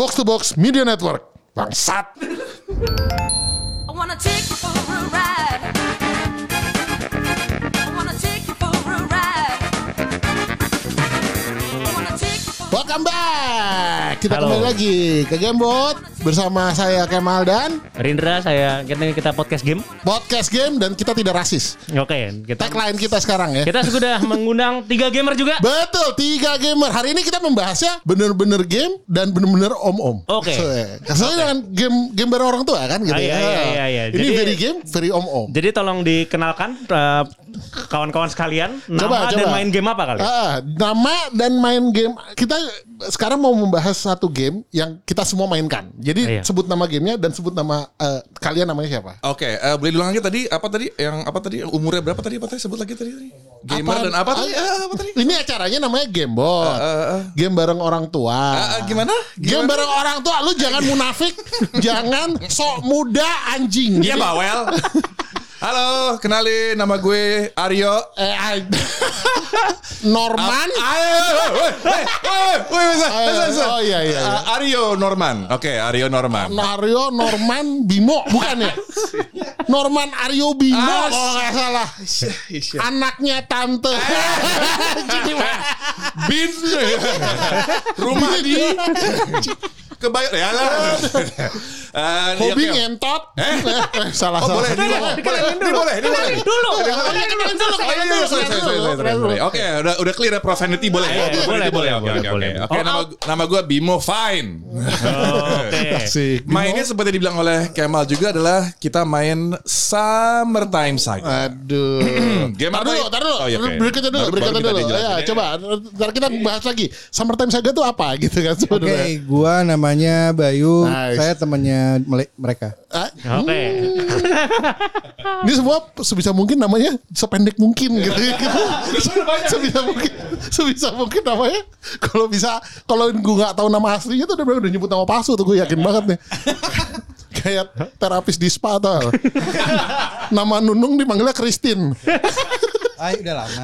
Box to Box Media Network. Bangsat. I wanna take you for a ride. Welcome back. Kita Halo. kembali lagi ke Gamebot bersama saya Kemal dan Rindra saya kita kita podcast game. podcast game dan kita tidak rasis. Oke, kita Tagline kita sekarang ya. kita sudah mengundang tiga gamer juga. Betul, tiga gamer. Hari ini kita membahasnya bener-bener game dan bener-bener om-om. Oke. Kesannya dengan game game bareng orang tua kan gitu Ah, ya. iya, iya, iya, iya. Ini Jadi- very game, very om-om. Jadi tolong dikenalkan eh, kawan-kawan sekalian nama Coba, dan coba. main game apa kali? Ah, nama dan main game kita sekarang mau membahas satu game yang kita semua mainkan. Jadi Iya. sebut nama gamenya dan sebut nama eh, kalian namanya siapa? Oke, eh, boleh diulang lagi tadi apa tadi yang apa tadi umurnya berapa tadi apa tadi sebut lagi tadi, tadi? gamer Apa- dan apa tadi? Ah, apa tadi? Ini acaranya namanya Gamebot. Game bareng orang tua. Ah, ah, gimana? Game Gimana? bareng orang tua lu jangan munafik, jangan sok muda anjing. Iya, bawel. Halo, kenalin nama gue Aryo. Eh, ah, Norman. Oh, iya, iya, iya. Ah, Aryo Norman. Oke, Aryo Norman. Mario Norman Bimo bukan ya? Norman Aryo Bimo Ah, kalau nggak salah. Anaknya tante. Bin. Rumah di Kebayang ya lah. Eh, Hobi oke. ngentot. Eh, salah Oh salah. boleh, ini boleh, boleh, ini boleh, ini boleh. Dulu. Oh, iya, kenalin kenalin sorry. Oke, udah udah clear ya profanity boleh. Iya, Profanity boleh, boleh, Oke, boleh, oke, boleh. oke. Oke, Oh, nama nama gue Bimo Fine. Oke. Asik. Bimo. Mainnya seperti dibilang oleh Kemal juga adalah kita main Summertime Saga. Aduh. Game apa dulu, ya? tar dulu. Oh, iya, oke. Berikutnya dulu, berikutnya kita dulu. Ya, coba. Ntar kita bahas lagi. Summertime Saga itu apa gitu kan Oke, sebenarnya. gua namanya Bayu. Nice. Saya temannya mereka. Ah, Oke. Ini semua sebisa mungkin namanya sependek mungkin gitu. gitu. sebisa mungkin, sebisa mungkin namanya. Kalau bisa, kalau gue nggak tahu nama aslinya tuh udah udah nyebut nama palsu tuh gue yakin banget nih. Kayak terapis di spa tuh. nama Nunung dipanggilnya Christine. Ah, udah lama.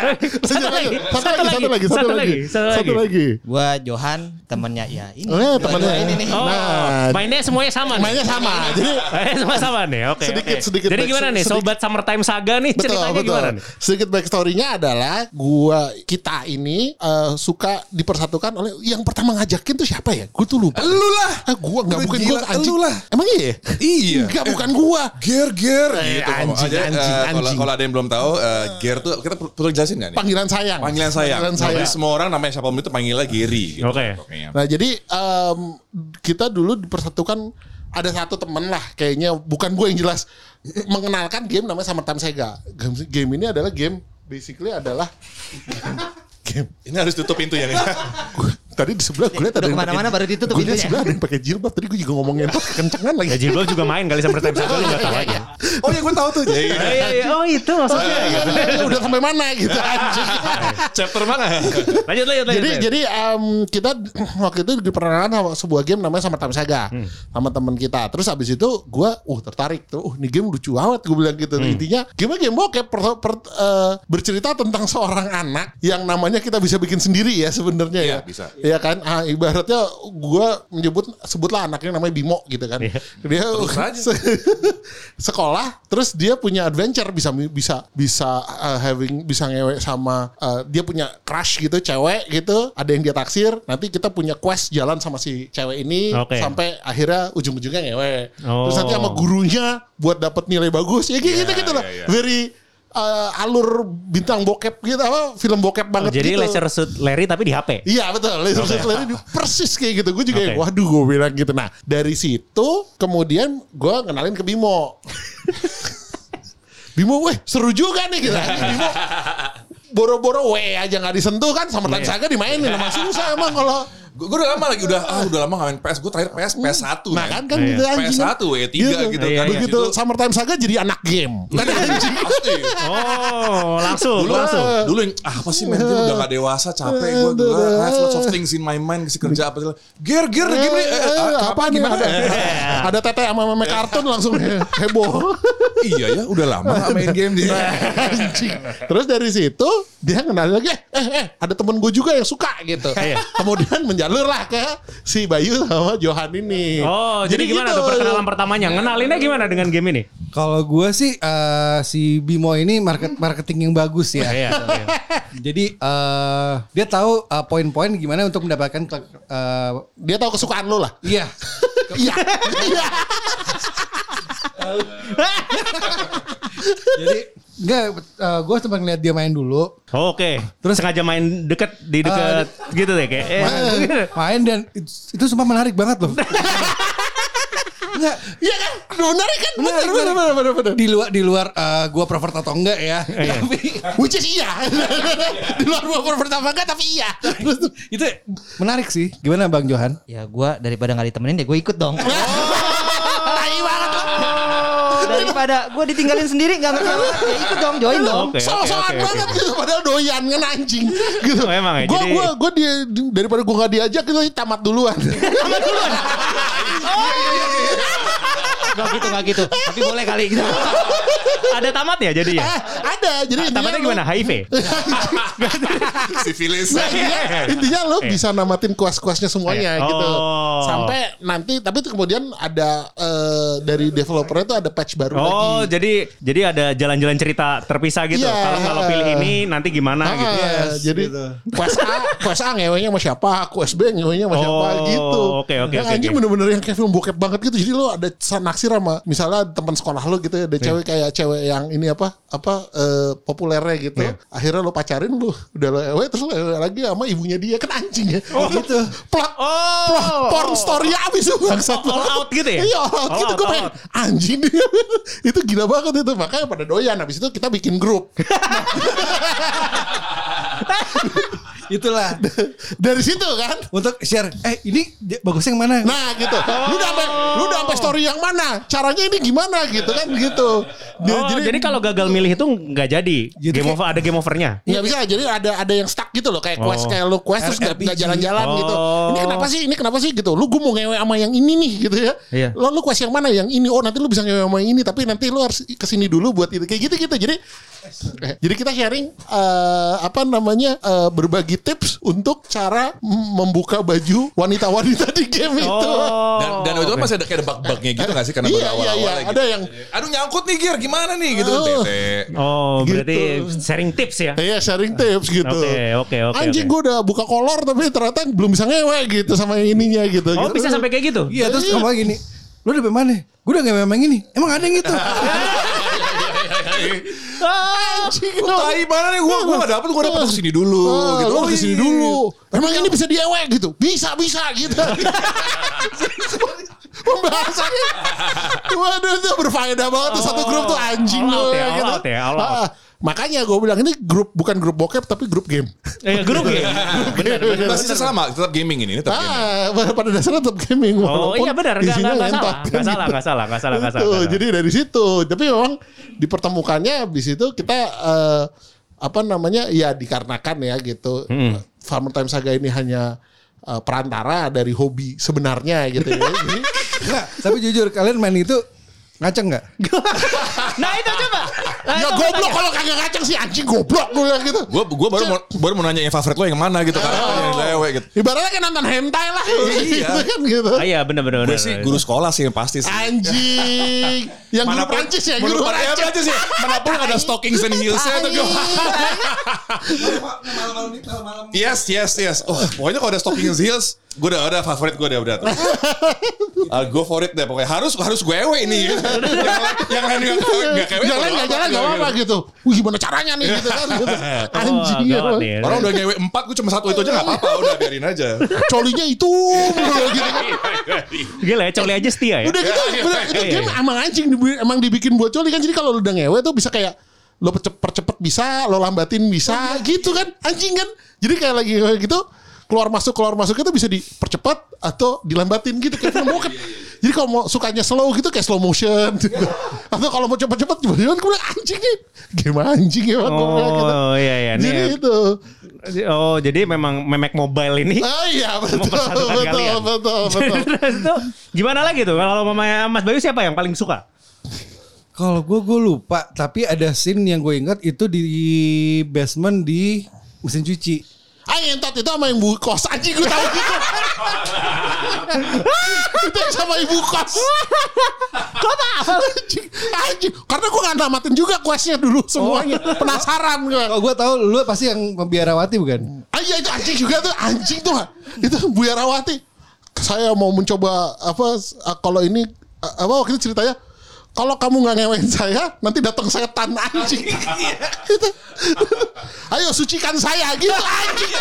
Lanjut, lanjut. Satu, lagi, satu lagi, satu, satu lagi, lagi, satu satu lagi. lagi. Gua Johan temennya ya ini. Eh, temannya ini nih. Oh, Nah, mainnya semuanya sama. nih? mainnya sama. Jadi semua sama nih. Oke. Sedikit, sedikit Jadi gimana nih sobat Summertime Saga nih Betul, ceritanya betul. gimana nih? Sedikit backstory-nya adalah gua kita ini eh, suka dipersatukan oleh yang pertama ngajakin tuh siapa ya? Gue tuh lupa. Lu lah. Ah, gua enggak Udah bukan gua anjing. lu lah. Emang iya? Iya. Enggak bukan gua. Ger ger Eh, gitu anjing, anjing, eh, Kalau anjing. kalau ada yang belum tahu, Ger tuh kita perlu perlu jelasin nggak nih? Panggilan sayang. Panggilan sayang. Panggilan sayang. Jadi semua orang namanya siapa itu panggilnya Gary. Gitu. Oke. Pokoknya. Nah jadi em, kita dulu dipersatukan ada satu temen lah kayaknya bukan gue yang jelas mengenalkan game namanya Summertime Sega. Game, game ini adalah game basically adalah game. Ini harus tutup pintunya nih. Tadi di sebelah gue liat ada ke mana-mana baru ditutup Gue liat pintunya. sebelah ada yang pakai jilbab. Tadi gue juga ngomongin itu kencengan lagi. Ya Jilbab juga main kali Summertime Saga lu nggak tahu aja. oh ya gue tahu tuh. Oh, iya, iya. Oh itu maksudnya. gitu. Udah sampai mana gitu chapter mana? Lanjut lanjut lanjut. jadi jadi kita waktu itu diperkenalkan sama sebuah game namanya Summertime Saga sama teman kita. Terus abis itu gue uh tertarik tuh. Uh, ini game lucu banget gue bilang gitu. Intinya game game bokep eh, bercerita tentang seorang anak yang namanya kita bisa bikin sendiri ya sebenarnya ya. Iya, bisa. Iya kan? Ah, ibaratnya gue menyebut sebutlah anaknya namanya Bimo gitu kan. Iya. Dia Terus aja. se- sekolah terus dia punya adventure bisa bisa bisa uh, having bisa ngewe sama uh, dia punya crush gitu cewek gitu ada yang dia taksir nanti kita punya quest jalan sama si cewek ini Oke. sampai akhirnya ujung-ujungnya ngewe Oh. terus nanti sama gurunya buat dapat nilai bagus ya kayak gitu gitu lah iya, iya. very uh, alur bintang bokep gitu apa film bokep Oh, banget jadi gitu. Leisure Suit Larry tapi di HP. Iya betul, laser suit Larry di- persis kayak gitu. Gue juga Oke. waduh gue bilang gitu. Nah dari situ kemudian gue kenalin ke Bimo. Bimo, weh seru juga nih kita. Bimo boro-boro we aja nggak disentuh kan sama Tan Saga dimainin sama susah emang kalau Gue udah lama lagi udah ah udah lama main PS. Gue terakhir PS PS1 Nah kan kan Iya. gitu anjing. PS1 E3 gitu Iya, kan. iya. Begitu Situ- Summertime Saga jadi anak game. Kan anjing. Pasti. Oh, langsung, Dulu, langsung. dulu yang ah, apa sih main game udah gak dewasa capek gue dulu I have lots of things in my mind kasih kerja apa sih gear gear Eh, eh, eh, eh, apa nih gimana ada ada tete sama meme kartun langsung he- heboh. iya ya udah lama gak main game dia Anjing. Terus dari situ dia kenal lagi, eh, eh, ada temen gue juga yang suka gitu. Iya. Kemudian jalur lah ke si Bayu sama Johan ini. Oh, jadi, gimana gitu. tuh perkenalan pertamanya? Ngenalinnya gimana dengan game ini? Kalau gue sih eh, si Bimo ini market marketing yang bagus ya. Iya, iya. Jadi eh, dia tahu eh, poin-poin gimana untuk mendapatkan eh, Dia tahu kesukaan lo lah. iya. Iya. Iya. Jadi enggak gue sempat ngeliat dia main dulu. Oh, Oke. Terus sengaja main deket di deket gitu deh kayak. Eh, Main, main dan itu, itu semua menarik banget loh. Enggak, Iya kan? Benar kan? Benar, Menarik, benar, benar, benar, benar. di luar di luar eh, gua pervert atau enggak ya. Tapi Which is iya. Di luar gua pertama kan tapi iya. itu menarik sih. Gimana Bang Johan? Ya gua daripada nggak ditemenin ya gue ikut dong. Lo. Daripada gue ditinggalin sendiri nggak ngerti apa ya ikut dong join dong. Oke, So-soan oke, oke. banget gitu padahal doyan kan anjing gitu. Oh, emang ya? Gua Jadi- gua gua dia daripada gua gak diajak itu tamat duluan. tamat duluan. Gak gitu gak gitu. Tapi boleh kali gitu. Ada tamat ya jadinya? Eh, ada jadi intinya Tamatnya gimana? HIV? Sifilis. intinya, intinya lo bisa namatin kuas-kuasnya semuanya Eh, gitu. oh. Sampai nanti tapi itu kemudian ada eh, dari developernya itu ada patch baru Oh, lagi. jadi jadi ada jalan-jalan cerita terpisah gitu. Iya. Kalau kalau pilih ini nanti gimana Ah, gitu. jadi quest A, quest A ngewenya sama siapa, quest B ngewenya sama siapa Oh, gitu. oke, oke, Yang oke, anjing oke. bener-bener yang kayak film bokep banget gitu. Jadi lo ada naksir sama misalnya teman sekolah lo gitu ya, ada cewek kayak cewek yang ini apa apa eh, populernya gitu. Akhirnya lo pacarin lo udah lo ewe terus lo ewe lagi sama ibunya dia kan anjing ya. Oh gitu. Plot, Oh. plot porn story abis tuh bangsat All out gitu ya? Iya all out All gitu gue pengen anjing dia. itu gila banget itu makanya pada doyan habis itu kita bikin grup. Itulah Dari situ kan untuk share. Eh ini dia- bagusnya yang mana? Nah gitu. Lu udah sampai lu udah sampai story yang mana? Caranya ini gimana gitu kan gitu. Oh, jadi, kalau gagal milih itu nggak jadi. Jadi game over ada game overnya. nggak bisa jadi ada ada yang stuck gitu loh kayak Oh. quest kayak lu quest terus nggak jalan-jalan gitu. Ini Oh. kenapa sih? Ini kenapa sih gitu? Lu gue mau ngewe sama yang ini nih gitu ya. Iya. Lo lu quest yang mana? Yang ini. Oh nanti lu bisa ngewe sama yang ini tapi nanti lu harus ke sini dulu buat itu kayak gitu gitu. Jadi jadi kita sharing eh, apa namanya eh, berbagi tips untuk cara membuka baju wanita-wanita di game itu. Oh. Dan, dan itu kan masih ada kayak ada bug-bugnya gitu gak sih? Karena Iya, baru iya, awal-awal iya. gitu. Ada yang- Aduh nyangkut nih Gir, gimana nih gitu. Oh. Tete. Oh, berarti Gitu. sharing tips ya. Iya sharing tips gitu. Oke, oke, oke, Anjing oke. gue udah buka kolor tapi ternyata belum bisa ngewe gitu sama yang ininya gitu. Oh, gitu. bisa sampai kayak gitu? Iya terus ngomong gini. Lu udah mana? Gue udah gak memang ini. Emang ada yang itu? Anjing Lu tai mana nih? Gua gua gak dapet, gua dapet ke sini dulu. Ah, gitu. Lo Oh, ke sini iya. dulu. Emang ini bisa diewe gitu? Bisa bisa gitu. Pembahasannya Waduh itu berfaedah banget tuh Satu grup tuh anjing All out loh, ya, all gitu. out ya, all out. Makanya gue bilang ini grup bukan grup bokep tapi grup game. Eh, grup ya. Benar, benar. Basisnya sama, tetap gaming ini, ini tetap gaming. Ah, pada dasarnya tetap gaming. Oh walaupun iya benar, nggak isinya nggak nggak ngentot, salah, nggak salah, gitu. nggak salah, nggak salah, nggak salah. Betul, nggak salah. Jadi dari situ, tapi memang dipertemukannya di situ kita eh, apa namanya ya dikarenakan ya gitu. Hmm. Farmer Time Saga ini hanya eh, perantara dari hobi sebenarnya gitu ya. Jadi, Enggak. Tapi jujur kalian main itu ngaceng nggak? Nah itu coba. Nah, ya goblok kalau kagak ngaceng sih anjing goblok gue bilang gitu. Gue gua baru mau baru mau nanya yang favorit lo yang mana gitu kan. Yang lewe gitu. Ibaratnya kayak nonton hentai lah. Iya. gitu kan gitu. Ah, iya benar benar. Gue benar. sih guru sekolah sih yang pasti sih. Anjing. Yang guru Prancis ya, guru mana- ya, Prancis ya. Mana pun ada stockings and heelsnya tuh gue. Yes, yes, yes. Oh, pokoknya kalau ada stockings and heels, gue udah ada favorit gue udah udah. Uh, gue favorit deh pokoknya harus harus gue ewe ini. yang lain yang lain nggak nggak kewe. Jalan nggak jalan nggak gitu. apa-apa gitu. Wih gimana caranya nih gitu kan. Gitu. Anjing. Oh, ya. Orang udah ngewe empat, gue cuma satu itu aja nggak apa-apa, udah biarin aja. Colinya itu gitu kan. Gila ya, coli aja setia ya. Udah gitu, iya, udah, iya, itu iya, game iya. emang anjing emang dibikin buat coli kan. Jadi kalau lu udah ngewe tuh bisa kayak lo percep- percepet bisa, lo lambatin bisa, gitu kan. Anjing kan. Jadi kayak lagi kayak gitu keluar masuk keluar masuk itu bisa dipercepat atau dilambatin gitu kayak film bokep. Jadi kalau mau sukanya slow gitu kayak slow motion gitu. Atau kalau mau cepet-cepet tiba-tiba gue bilang anjing nih. Game anjing ya bilang gitu. Oh iya iya Jadi nih. itu. Oh jadi memang memek mobile ini. Oh iya betul betul betul betul. Terus tuh gimana lagi tuh kalau mamanya Mas Bayu siapa yang paling suka? Kalau gue gue lupa. Tapi ada scene yang gue ingat itu di basement di mesin cuci. Ah ngentot itu sama yang bu kos anjing gue tahu gitu. itu yang sama ibu kos. Kok tahu? Anjing, anjing. Karena gue gak namatin juga questnya dulu semuanya. Penasaran gue. Oh gue tahu lu pasti yang membiarawati bukan? Ah iya itu anjing juga tuh anjing tuh itu Bu Yarawati. Saya mau mencoba apa uh, kalau ini uh, apa waktu itu ceritanya kalau kamu nggak ngewein saya nanti datang setan anjing. itu. Ayo sucikan saya gitu anjing.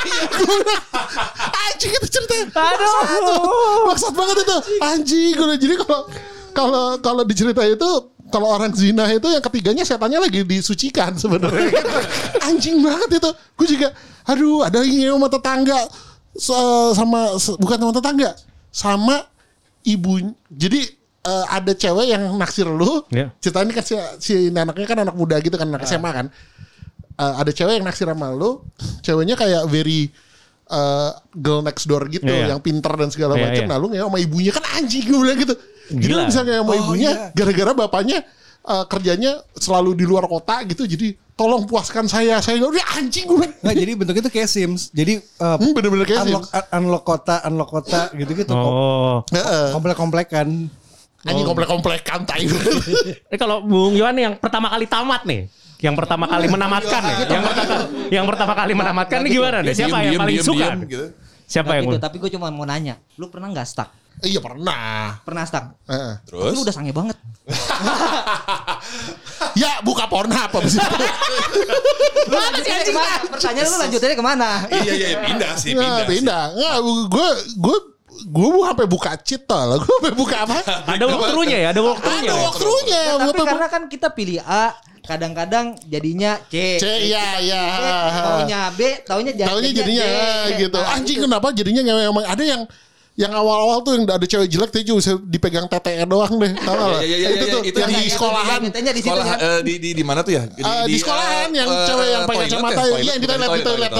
Anjing itu ceritanya. Aduh. Maksud banget itu. Anjing gue jadi kalau kalau kalau dicerita itu kalau orang zina itu yang ketiganya setannya lagi disucikan sebenarnya. Anjing banget itu. Gue juga aduh ada yang sama tetangga sama bukan sama tetangga sama ibu jadi eh, ada cewek yang naksir lu Iya. ceritanya kan si, si anaknya kan anak muda gitu kan anak SMA kan Eh, ada cewek yang naksir sama lu ceweknya kayak very eh, girl next door gitu Iya, iya. yang pinter dan segala Iya, macam iya. nah lu ngewe sama ibunya kan anjing gue bilang gitu jadi Gila. lu bisa ngewe sama Oh, ibunya iya. gara-gara bapaknya eh, kerjanya selalu di luar kota gitu jadi tolong puaskan saya saya udah anjing gue Nggak, jadi bentuknya tuh kayak Sims. Jadi uh, Hmm, bener-bener kayak unlock, Sims. unlock kota, unlock kota gitu-gitu. Oh. Heeh. Komplek-komplekan. Anjing komplek-komplek kantai Ini kalau Bung Yohan yang pertama kali tamat nih. Yang pertama kali menamatkan nih. Yang pertama yang pertama kali menamatkan nih gimana nih? Siapa yang paling suka? gitu. Siapa yang tapi gue cuma mau nanya, lu pernah nggak stuck? iya pernah Pernah stuck? Heeh. Terus? Lu udah sange banget. ya buka Pornhub abis itu Lu lanjutannya ke mana? Pertanyaan lu lanjutannya ke mana? Iya iya pindah sih pindah. sih. pindah nggak gue gue gue sampai buka cheat tol gue sampai buka apa Ada walkthrough-nya ya, ada walkthrough-nya. ada ya? walkthrough-nya Ya, tapi karena kan kita pilih A, kadang-kadang jadinya C. C iya iya C, taunya B, taunya jadi Taunya jadinya D. gitu. Nah, Anjing itu. kenapa jadinya emang ada yang yang awal-awal tuh yang ada cewek jelek tuh cuma bisa dipegang tete doang deh. Tahu nggak? Iya, iya, iya, itu iya, tuh itu yang di- di sekolahan. Di situ Sekolah kan. eh, di di di mana tuh ya? Eh, di sekolahan yang eh, cewek yang pakai toilet kacamata ya? iya yang di toilet di toilet.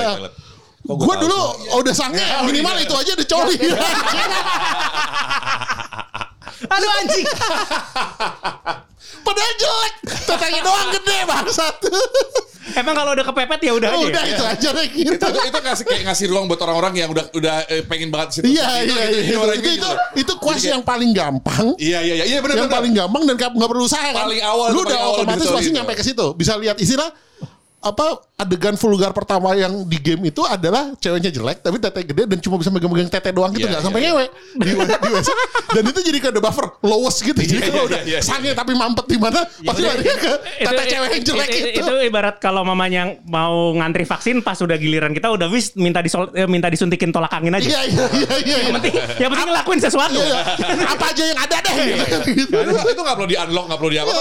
Kok Gue dulu sih? udah sange minimal itu aja udah coli. Aduh anjing. Padahal jelek, tetenya doang gede bangsat. Emang kalau udah kepepet ya udah aja. Udah ya? itu aja deh gitu. itu itu, itu ngasih kayak ngasih ruang buat orang-orang yang udah udah eh, pengen banget situ. Iya Itu- iya itu- iya. Itu gitu. itu itu quest yang paling gampang. Iya iya iya iya benar yang benar. paling gampang dan nggak nggak perlu usaha kan. Paling awal Lu udah otomatis gitu, pasti gitu. nyampe ke situ. Bisa lihat istilah apa adegan vulgar pertama yang di game itu adalah ceweknya jelek tapi tete gede dan cuma bisa megang-megang tete doang gitu Iya, nggak iya, sampai iya. ngewe di, di WC. dan itu jadi kayak buffer lowest gitu jadi Iya, kalau iya, udah iya, iya. sange tapi mampet di mana pasti lari ke tete cewek yang jelek itu, itu, itu ibarat kalau mamanya yang mau ngantri vaksin pas udah giliran kita udah wis minta disol, eh, minta disuntikin tolak angin aja. iya iya iya iya Yang penting yang penting ngelakuin sesuatu. Iya, iya. apa aja yang ada deh gitu. itu, itu gak perlu di unlock, gak perlu di apa,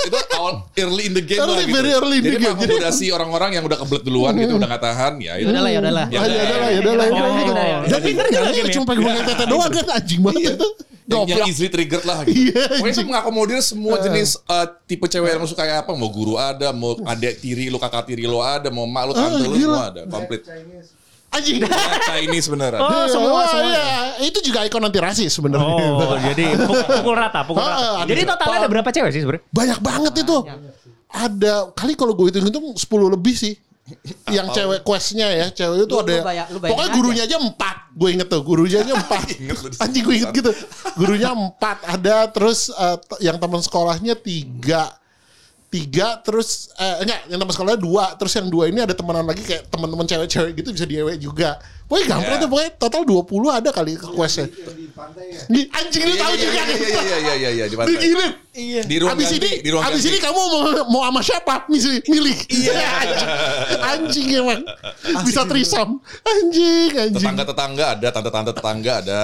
itu awal early in the game Early, lah gitu. very early in the Jadi game. Jadi- mengakomodasi orang-orang yang udah kebelet duluan gitu, udah gak tahan, ya itu. Ya udahlah, ya udahlah. Ya Ah, ya udah, udah lah, ya ya udah lah, ya udah lah, iya. Dan Pinter pinter juga juga game ya. cuma pegang tete doang kan anjing banget itu. yang, yang Goblok. easily triggered lah gitu. Iya, Pokoknya itu mengakomodir semua jenis eh, tipe cewek yang lu suka kayak apa. Mau guru ada, mau adek tiri lu, kakak tiri lu ada, mau mak lu, tante lu semua ada. Komplit. Anjing. Ya, Chinese bener ada. Oh, semua, Oh, semua. iya. Itu juga ikon anti rasis sebenarnya. Oh, jadi pukul, pukul rata, pukul rata. Jadi totalnya ada berapa cewek sih sebenarnya? Banyak banget itu. Ada kali kalau gue hitung-hitung 10 lebih sih. Yang cewek questnya ya, cewek itu Lu- ada. lu bayang- lu bayangin pokoknya gurunya aja empat. Gue inget tuh, gurunya aja empat. Di Anjing gue inget gitu. Gurunya empat ada, terus t- yang teman sekolahnya tiga. Tiga, terus eh, enggak, yang teman sekolahnya dua, terus yang dua ini ada temenan lagi kayak teman-teman cewek-cewek gitu bisa diewe juga. Pokoknya gampang Ya. tuh, pokoknya total 20 ada kali ke questnya. Ih, Anjing lu Iya, tahu iya, juga. iya, iya, iya, iya, iya, iya, di pantai. Dikirim. Di ruang abis ganti, ini, di ruang abis ganti. ini kamu mau mau sama siapa? Milih, milih. Iya, anjing. anjing emang. Bisa trisom. Anjing, anjing. Tetangga-tetangga ada, tante-tante tetangga ada.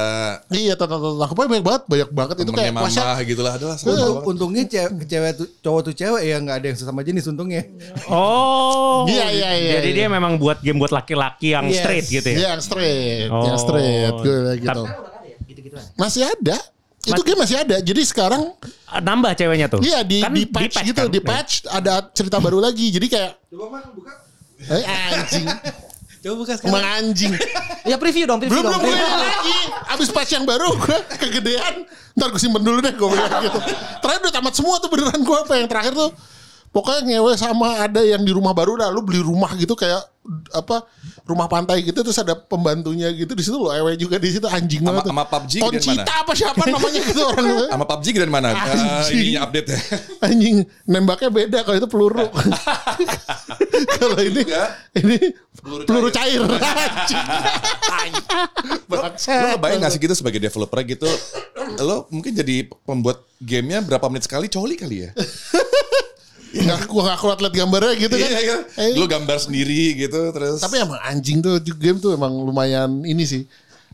Iya, tante-tante aku banyak banget, banyak banget itu kayak mama gitu lah. Adalah Untung- untungnya cewek, cewek tuh, cowok tuh cewek ya nggak ada yang sesama jenis untungnya. Oh. Iya, iya, iya, Jadi iya. dia memang buat game buat laki-laki yang Yes. straight gitu ya. Iya, yang straight, Oh. yang straight, gue bilang gitu. Masih ada. Itu game masih ada. Jadi sekarang Nambah ceweknya tuh. iya di Kan di patch gitu, kan? di patch ada cerita baru lagi. Jadi kayak Coba mah buka. eh, anjing, Coba buka emang anjing. Ya preview dong, preview belum dong. belum preview. lagi abis patch yang baru gue kegedean ntar gue simpen dulu deh gue bilang gitu terakhir udah tamat semua tuh beneran gue apa yang terakhir tuh pokoknya ngewe sama ada yang di rumah baru dah lu beli rumah gitu kayak apa rumah pantai gitu terus ada pembantunya gitu di situ lo ewe juga di situ anjing banget sama PUBG Concita mana? apa siapa namanya gitu orang Sama PUBG dan mana? Eh, Anjing. ininya update ya. anjing nembaknya beda kalau itu peluru. Kalau ini ini Peluru peluru cair. anjing. Lo kebayang gak sih gitu sebagai developer gitu Lo mungkin jadi pembuat gamenya berapa menit sekali? Coli kali ya nggak gua nggak kuat liat gambarnya gitu kan. Iya kan Eh, Lo gambar sendiri gitu Terus. Tapi emang anjing tuh di game tuh emang lumayan ini sih.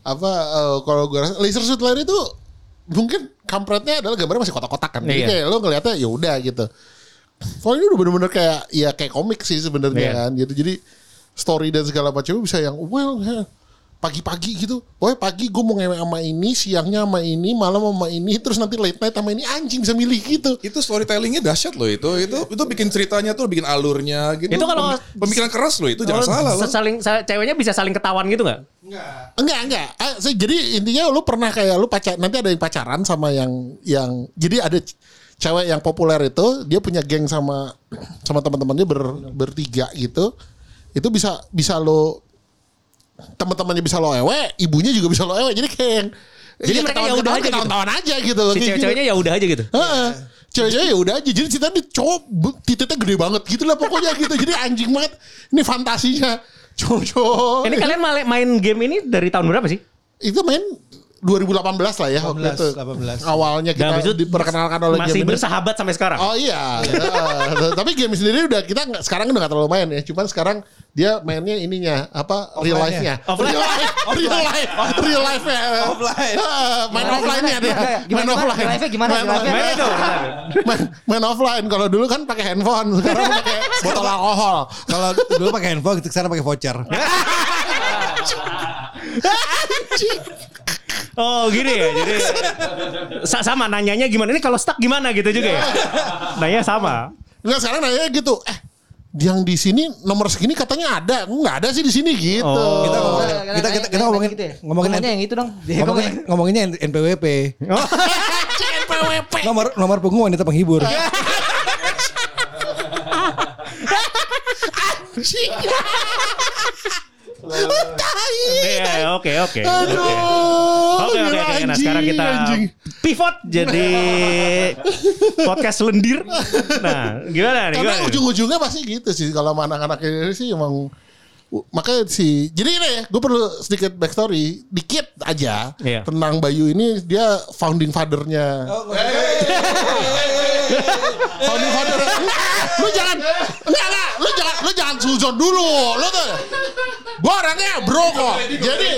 Apa eh, kalau gue rasa laser suit lain itu mungkin kampretnya adalah gambarnya masih kotak-kotak kan. Jadi Iya. kayak lo ngeliatnya ya udah gitu. Kalau ini udah bener-bener kayak ya kayak komik sih sebenarnya Iya. kan gitu. Jadi story dan segala macamnya bisa yang well ya, pagi-pagi gitu. Oh pagi gue mau ngewe sama ini siangnya sama ini malam sama ini terus nanti late night sama ini. Anjing bisa milih gitu. Itu storytellingnya dahsyat loh itu. Itu itu bikin ceritanya tuh bikin alurnya gitu. Itu kalau- Pem- pemikiran keras loh itu jangan salah loh. Saling, sa- ceweknya bisa saling ketahuan gitu nggak? Enggak, enggak. Ah, so, jadi intinya lu pernah kayak lu pacar nanti ada yang pacaran sama yang yang jadi ada cewek yang populer itu dia punya geng sama sama teman-temannya ber, bertiga gitu. Itu bisa bisa lo teman-temannya bisa lo ewe, ibunya juga bisa lo ewe. Jadi kayak yang Jadi iya, mereka ya udah aja gitu. aja gitu loh. Si kayak gitu. cewek-ceweknya ya udah aja gitu. Heeh. Cewek-cewek ya udah aja. Jadi cerita ini cowok titiknya gede banget gitu lah pokoknya gitu. Jadi anjing banget. Ini fantasinya cowok-cowok. Ini kalian main game ini dari tahun berapa sih? itu main 2018 lah ya waktu 18, itu. 18. Awalnya Dan kita itu diperkenalkan oleh Masih game ini. bersahabat sampai sekarang. Oh iya, Heeh. tapi game sendiri udah kita nggak sekarang udah gak terlalu main ya. Cuman sekarang dia mainnya ininya apa real life-nya. Offline. Real life, real life, real life-nya. Offline. Heeh, main Gimana, offline-nya dia. gimana, gimana, main gimana? offline. Live-nya gimana, Main offline. Main offline. Kalau dulu kan pakai handphone, sekarang pakai botol alkohol. Kalau dulu pakai handphone, sekarang pakai voucher. Oh gini ya. Jadi sa- sama nanyanya gimana? Ini kalau stuck gimana gitu juga ya? Nanya sama. Enggak sekarang nanya gitu. Eh, yang di sini nomor segini katanya ada. Enggak ada sih di sini gitu. Oh. Kita ngomongin, Kita- kita, kita, kita nanya- ngomongin, gitu ya? ngomongin, Ngomongnya yang itu dong. Dia ngomongin, ngomonginnya NPWP. NPWP. Nomor nomor punggung wanita penghibur. Iya, oke oke. Aduh. Oke oke oke. Nah sekarang kita anjing. pivot jadi podcast lendir. Nah gimana nih? Karena ujung-ujungnya pasti gitu sih kalau sama anak-anak ini sih emang makanya sih jadi ini ya gue perlu sedikit backstory dikit aja Iya. tentang Bayu ini dia founding fathernya founding father lu jangan enggak enggak lu jangan lu jangan suzon dulu lu tuh gua orangnya bro kok jadi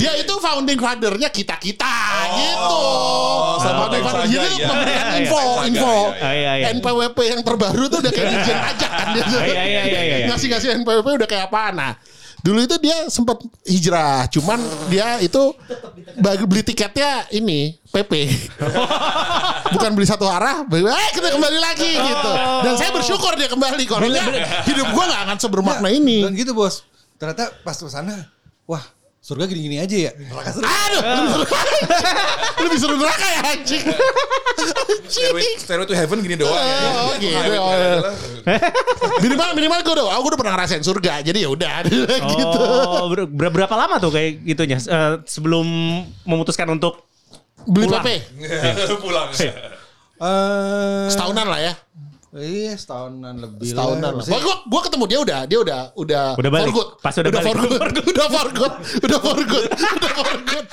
dia itu founding fathernya kita kita gitu founding father saja, jadi ya. memberikan Iya, info iya. info Iya, iya, iya. NPWP yang terbaru tuh udah kayak Dirjen pajak kan dia. Iya, iya, iya, iya. ngasih-ngasih NPWP udah kayak apa nah dulu itu dia sempat hijrah cuman dia itu bagi beli tiketnya ini PP bukan beli satu arah beli, eh kita kembali lagi gitu. Dan saya bersyukur dia kembali kalau enggak, hidup gua nggak akan sebermakna ini. Dan gitu bos. Ternyata pas ke sana, wah surga gini-gini aja ya. Neraka seru. aduh lebih seru neraka ya anjing. Stairway, to heaven gini doang ya. Oh, gitu. Oh, adalah- minimal minimal gue udah oh, gue udah pernah ngerasain surga jadi ya udah. Gitu. Oh, ber- ber- berapa lama tuh kayak gitunya? Eh, sebelum memutuskan untuk beli Pulang. PP Pulang. Eh, setahunan lah ya Iya setahunan lebih setahunan lah. Maksudnya- Gua, gua ketemu dia udah, dia udah, udah, Udah balik. for good. Pas udah balik. for good. udah for good, udah for good, udah for good.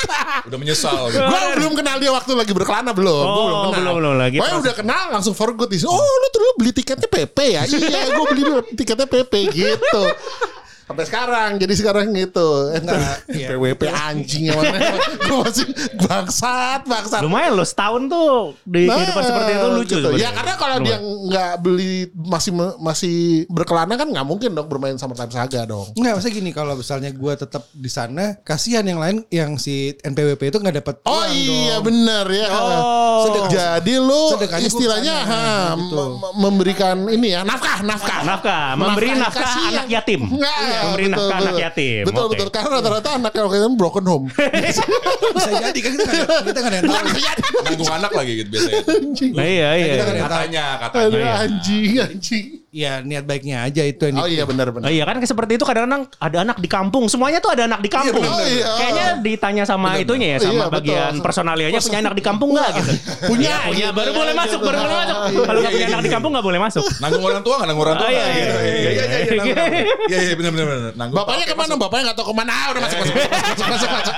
Udah menyesal gitu. gua belum kenal dia waktu lagi berkelana belum. Gua Oh, belum kenal. belum, belum lagi. Pokoknya udah kenal langsung for good. Oh lu tuh lu beli tiketnya PP ya? iya, gua beli tiketnya PP gitu. Sampai sekarang, jadi sekarang gitu. Enggak, iya. PWP anjing yang mana? Gua masih bangsat, bangsat. lumayan loh setahun tuh di kehidupan seperti itu lucu gitu. Ya karena kalau dia nggak beli masih masih berkelana kan nggak mungkin dong bermain sama Time Saga dong. Enggak, maksudnya gini kalau misalnya gue tetap di sana, kasihan yang lain yang si NPWP itu nggak dapat Oh uang iya dong. bener ya. Oh. Sedek- Jadi lu istilahnya ke sana, ha, gitu. mem- mem- memberikan ini ya nafkah nafkah. Nafkah, memberi nafkah kasihan. anak yatim. Enggak, Iya, memberi betul, nafkah betul. anak yatim. Betul Oke. betul karena rata-rata anak itu broken home. Bisa jadi kan kita ada, kita ada yang tahu. Anak lagi gitu biasanya. Anjing. Nah, iya iya. Kita kan. Katanya, katanya. Anjing anjing. Ya niat baiknya aja itu yang Oh iya benar Oh iya kan seperti itu kadang-kadang ada anak di kampung. Semuanya tuh ada anak di kampung. bener, bener. Oh, iya. Kayaknya ditanya sama itunya ya sama Iya, betul. bagian personalianya punya anak di kampung nggak gitu. Punya, Iya, punya baru ya, boleh gitu. masuk, baru boleh masuk. Iya, Kalau nggak iya, punya anak di kampung nggak boleh masuk. Nanggung orang tua nggak nanggung orang tua? Oh, iya, iya, iya, Iya, iya, iya, iya, nanggung, iya. nanggung. Iya, iya, benar, benar, benar. Nanggung. Bapaknya ke mana? Bapaknya nggak tahu ke mana. Ah, udah masuk masuk masuk masuk masuk masuk.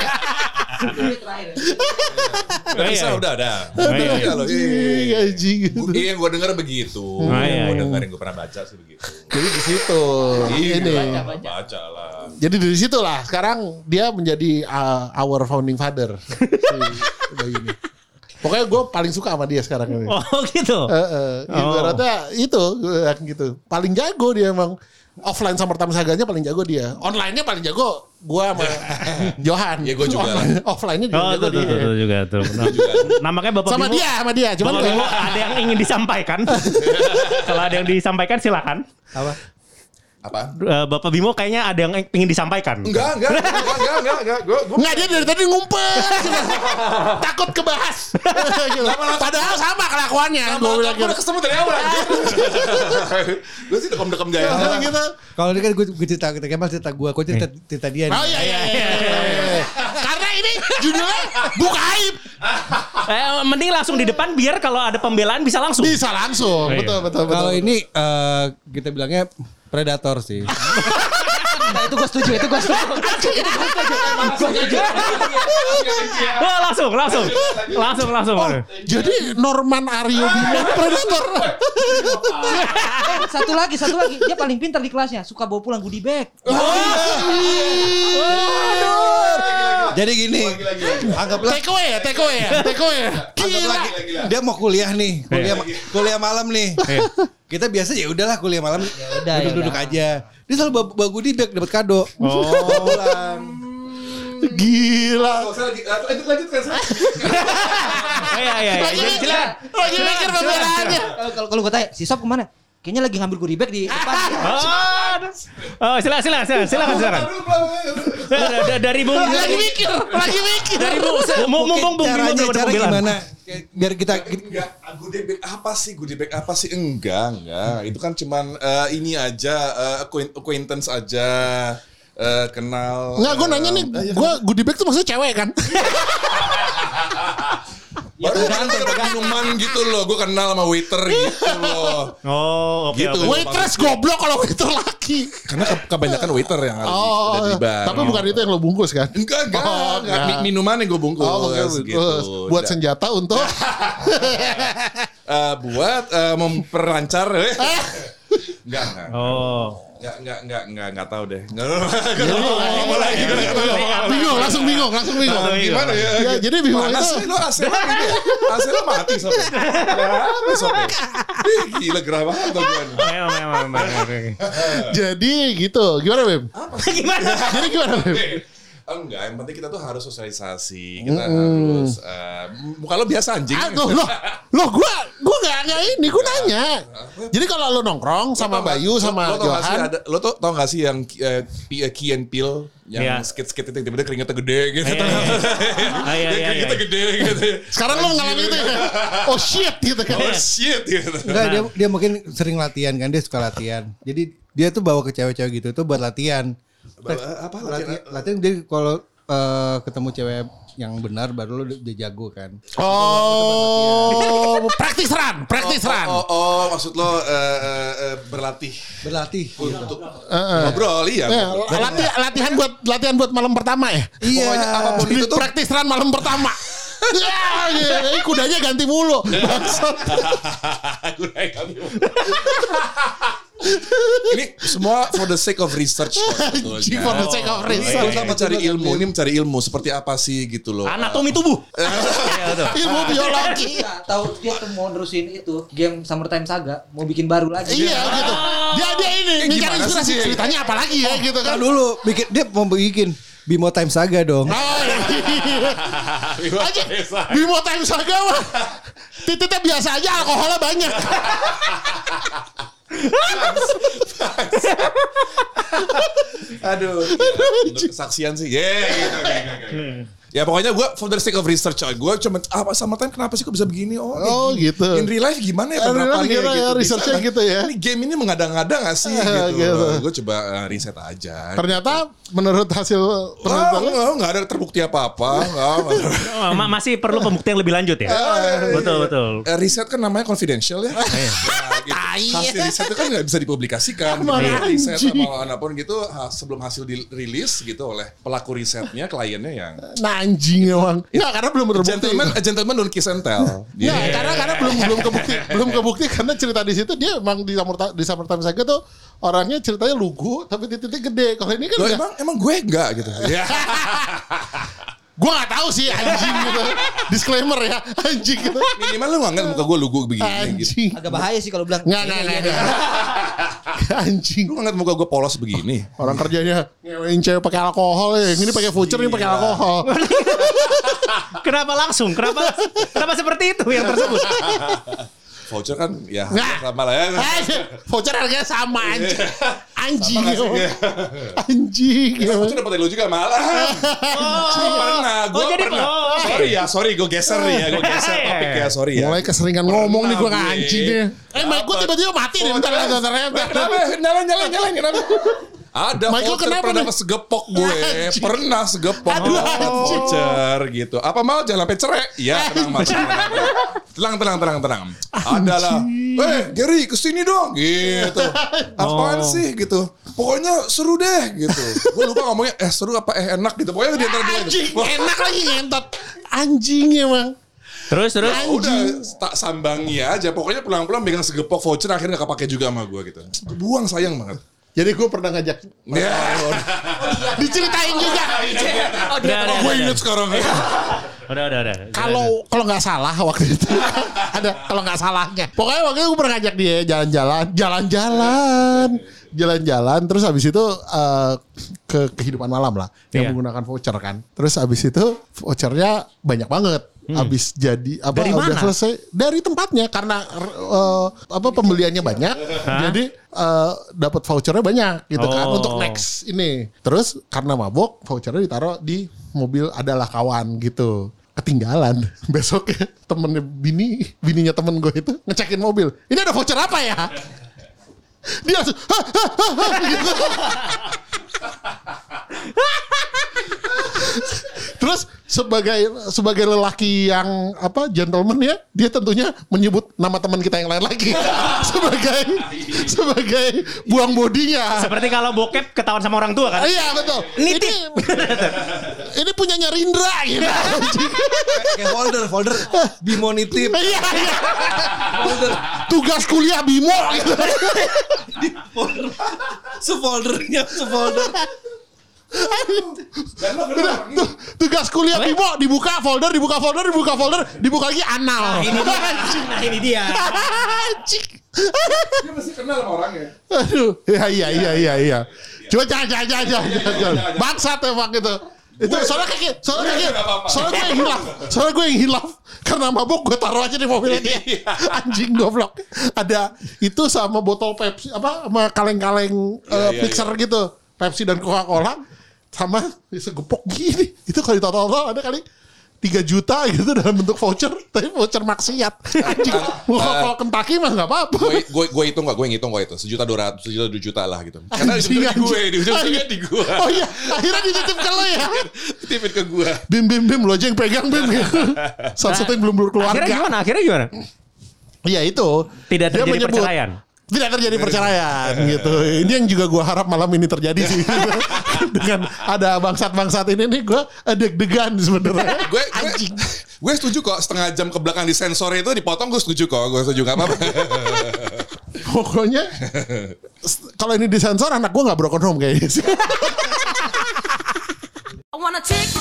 Udah Oh, bisa, iya. udah ada. Oh, iya. Iya loh, iya. Anjing, Iya, yang gue denger begitu. Oh, iya, Gue iya. denger yang gue pernah baca sih begitu. Jadi di situ. Iya, Ini. baca lah. Jadi dari situ lah sekarang dia menjadi uh, our founding father. si bayi ini. Pokoknya gue paling suka sama dia sekarang ini. Oh gitu. Eh, Oh. ibaratnya itu gue yakin gitu. Paling jago dia emang offline sama pertama saganya paling jago dia. Online-nya paling jago gua sama Johan. Iya, gua juga. Offline- Offline-nya juga Oh jago tuh, dia. tuh, tuh juga tuh. Namanya Bapak Sama Bimo. dia, sama dia. Cuman Bapak Bimo ada yang ingin disampaikan. Kalau ada yang disampaikan silakan. apa? Apa? Eh, Bapak Bimo kayaknya ada yang ingin disampaikan. Enggak, enggak, enggak, enggak, enggak, enggak. Gue, gue Enggak dia dari tadi ngumpet. Takut kebahas. Padahal sama kelakuannya. Gue bilang gue gitu. udah ketemu dari awal. Gue sih dekem-dekem gaya. Gitu, gitu. Kalau ini kan gue, gue cerita kita Kemal cerita gue, gue cerita cerita dia. nih. Oh iya iya iya. iya. Karena ini judulnya buka aib. Eh, mending langsung di depan biar kalau ada pembelaan bisa langsung. Bisa langsung. Iya. Betul betul betul. Kalau ini eh, kita bilangnya predator sih. Nah, itu gue setuju, itu gue setuju. itu gue setuju. Gue setuju. Oh, langsung, langsung, langsung, langsung. Oh, jadi Norman Aryo Bimo Predator. Satu lagi, satu lagi. Dia paling pintar di kelasnya. Suka bawa pulang goodie bag. Jadi gini, anggaplah Take away ya, take away ya, take away ya. anggaplah dia mau kuliah nih, kuliah kuliah malam nih. Iya. Kita biasa ya udahlah kuliah malam udah, ya duduk-duduk aja. Dia selalu bawa, bawa goodie bag dapat kado. Oh. Pulang. Gila. Lanjut, lanjut kan. Oh, iya, iya, iya. Lagi mikir, silakan. lagi mikir pembelaannya. Kalau kalau gue tanya, si Sob ke mana? Kayaknya lagi ngambil goodie bag di depan. Oh. Oh, silakan, silakan, silakan, silakan, silakan. Eh, da- da- Dari Bung, Lagi mikir, lagi mikir. dari Bung, mu- mumpung Bung Bimo belum ada gimana? Biar kita Enggak, goodie bag apa sih? Goodie bag apa sih? Enggak, enggak. Itu kan cuman eh, ini aja, acquaint- acquaintance aja. eh, kenal. Enggak, gue nanya nih, iya. gue goodie bag tuh maksudnya cewek kan? Baru kan minuman gitu loh. Gue kenal sama waiter gitu loh. Oh, oke, Gitu. oke. Waitress goblok kalau waiter laki. Karena ke- kebanyakan waiter yang ada, Oh, di bar. tapi bukan itu yang lo bungkus kan? Enggak, enggak. Oh, enggak. enggak. Mi- Minuman yang gue bungkus. Oh, oke, gitu. bungkus. Buat Udah. senjata untuk Eh, buat eh, memperlancar. Enggak, enggak. Oh. Enggak, enggak, enggak, enggak, enggak tahu deh. Enggak ngomong lagi. bingung, langsung bingung, langsung bingung. Langsung bingung. Gimana ya? Ya, jadi bingung Panas itu. nih lo AC lo gitu ya? AC lo mati sob. Apa sob? Ih, Gila gerah banget lo gue. Memang, memang, memang. Jadi gitu. Gimana, Bim? Gimana? Jadi gimana, Bim? Enggak, yang penting kita tuh harus sosialisasi. Kita harus eh, muka lo biasa anjing. Ah, loh, loh, loh, gua, gua gak, gak ini, gua nanya. Jadi kalau lo nongkrong sama Bayu, sama lo, tau gak sih Johan, ada, lo tuh tau gak sih yang P- eh, Key and Peel yang Iya. skit-skit itu tiba-tiba keringetnya gede gitu. Iya, iya. Ah, iya, Yang iya, keringetnya iya. gede gitu. sekarang lo mengalami itu ya? Oh shit gitu kan. Oh shit gitu. Enggak, dia dia mungkin sering latihan kan, dia suka latihan. Jadi dia tuh bawa ke cewek-cewek gitu tuh buat latihan. Bawa- apa latihan? Latihan, dia kalau eh, ketemu cewek yang benar baru lo udah udah jago kan. Oh, practice run, practice Oh, run. oh, oh, maksud lo eh, eh, eh, berlatih Berlatih. untuk ngobrol iya. Eh, ngobrol. latihan, latihan buat latihan buat malam pertama ya. Iya. Pokoknya apa pun itu tuh Practice run malam pertama. Ya, ya, kudanya ganti mulu. Gue naik kami. Ini semua for the sake of research kok. For the sake of research. Kita mencari ilmu, ini mencari ilmu seperti apa sih gitu loh. Anatomi tubuh. Iya. Ilmu biologi. Iya, tahu dia tuh mau nerusin itu game Summertime Saga, mau bikin baru lagi. Iya gitu. Dia dia ini Eh, mencari gimana inspirasi ceritanya apa lagi ya gitu kan. Kan dulu bikin dia mau bikin Bimo Time Saga dong. Oh, iya. Aja Bimo Time Saga mah. Titiknya biasa aja alkoholnya banyak. Aduh. Untuk kesaksian sih. Yeah, gitu, gitu, gitu. Ya pokoknya gue for the sake of research gue cuma apa summertime kenapa sih kok bisa begini oh, Oh, gini. gitu. in real life gimana ya In real life penerapannya gimana ya, gitu researchnya Bisa, gitu ya. ini game ini mengada-ngada gak sih gitu, gitu. gue coba uh, riset aja Ternyata menurut hasil penelitian lu, enggak, enggak ada terbukti apa-apa. Oh, ma- masih perlu pembuktian lebih lanjut ya. betul betul. Eh, riset kan namanya confidential ya. Nah, gitu. Hasil riset itu kan nggak bisa dipublikasikan. Gitu. Riset sama mana pun gitu ha- sebelum hasil dirilis gitu oleh pelaku risetnya, kliennya yang nah anjing emang. Enggak, karena belum terbukti. gentleman, a gentleman don't kiss and tell. Ya, karena karena belum belum kebukti belum kebukti karena cerita di situ dia emang di Summer di Summertime Saga tuh orangnya ceritanya lugu tapi titiknya gede. Kalau ini kan Loh, emang emang gue enggak gitu. Ya. gua nggak tahu sih anjing gitu. Disclaimer ya anjing gitu. Minimal lu nggak muka gue lugu begini gitu. Anjing. Agak bahaya sih kalau bilang. Nggak nggak Iya, iya, iya. Anjing. Lu ngeliat muka gue polos begini. Orang kerjanya ngewein cewek pakai alkohol ya. Ini pakai voucher, ini pakai alkohol. Kenapa langsung? Kenapa kenapa seperti itu yang tersebut? Voucher kan ya Nggak. sama lah ya. Eh, voucher harganya sama anjing. Anjing. Emang. Anjing. Ya, voucher dapat lu juga malah. Gue pernah, gue Oh, jadi- pernah. oh. Sorry ya, sorry gue geser nih ya, gue geser topik ya, sorry ya. Mulai keseringan ngomong nih gue anjing nih. Eh, gue tiba-tiba mati nih. Bentar, bentar, bentar, bentar. Kenapa? Nyala, nyala, nyala, kenapa? Ada Michael voucher kenapa pernah nih? segepok gue, Anjing. pernah segepok Aduh, anjing. voucher gitu. Apa mau jangan sampai cerai? Iya, tenang mas. Tenang, tenang, tenang, tenang. Adalah, eh Gary ke sini dong, gitu. Apaan Oh. sih gitu? Pokoknya seru deh gitu. Gue lupa ngomongnya, eh seru apa eh enak gitu. Pokoknya di antara dua itu. Anjing, Wah, enak lagi ngentot. Anjing emang. Terus terus. Ya udah tak sambangi aja pokoknya pulang-pulang megang segepok voucher akhirnya gak kepake juga sama gue gitu buang sayang banget Jadi gue pernah ngajak ya diceritain juga. Oh, Udah, dia udah, gue udah, inget sekarang udah, udah, udah. Kalau kalau nggak salah waktu itu ada kalau nggak salahnya. Pokoknya waktu itu gue pernah ngajak dia jalan-jalan, jalan-jalan, jalan-jalan. Terus habis itu eh, ke kehidupan malam lah yang Iya. menggunakan voucher kan. Terus habis itu vouchernya banyak banget. Habis jadi apa Dari udah mana? selesai dari tempatnya karena eh, apa pembeliannya banyak. Jadi eh, dapat vouchernya banyak gitu kan Oh. untuk next ini. Terus karena mabok vouchernya ditaruh di mobil adalah kawan gitu ketinggalan besoknya temennya bini bininya temen gue itu ngecekin mobil ini ada voucher apa ya dia langsung "Hah, hah, hah, hah," gitu. terus sebagai sebagai lelaki yang apa gentleman ya dia tentunya menyebut nama teman kita yang lain lagi sebagai sebagai buang bodinya Seperti kalau bokep ketahuan sama orang tua kan? iya betul ini ini punyanya Rindra gitu Kayak folder, folder Bimo nitip. Iya, iya. Tugas kuliah Bimo gitu. Sefoldernya, sefolder. Tugas kuliah Bimo dibuka folder, dibuka folder, dibuka folder, dibuka lagi anal. Ini dia. Nah ini dia. Dia masih kenal sama orangnya Aduh, iya iya iya iya iya. Coba jangan jangan jangan jangan jangan. Bangsat emang itu. Itu soalnya kayak soalnya kayak soalnya gue yang hilaf. Soalnya gue yang hilaf karena mabuk gue taruh aja di mobilnya dia. Anjing goblok. Ada itu sama botol Pepsi apa sama kaleng-kaleng eh, iya, mixer gitu. Pepsi dan Coca-Cola sama segepok gini. Itu kalau ditotal ada kali 3 juta gitu dalam bentuk voucher tapi voucher maksiat anjing Gua kalau Kentucky mah nggak apa-apa gue gue gue hitung gak gue ngitung kok itu sejuta dua ratus sejuta dua juta lah gitu karena Anjing, di gue di ujungnya di gue Oh iya, akhirnya dititip ke lo ya. tipit ke gue Bim bim bim lo aja yang pegang bim. Satu-satu yang belum Akhirnya berkeluarga. gimana? Akhirnya gimana? Iya itu. Tidak Dia terjadi menyebut, perceraian tidak terjadi iya. perceraian gitu. Ini yang juga gue harap malam ini terjadi sih. Iya. Dengan ada bangsat-bangsat ini nih gue deg-degan sebenarnya. Gue gue setuju kok setengah jam ke belakang di sensor itu dipotong gue setuju kok. Gue setuju gak apa-apa. Pokoknya kalau ini di sensor anak gue nggak broken home kayaknya sih. I wanna take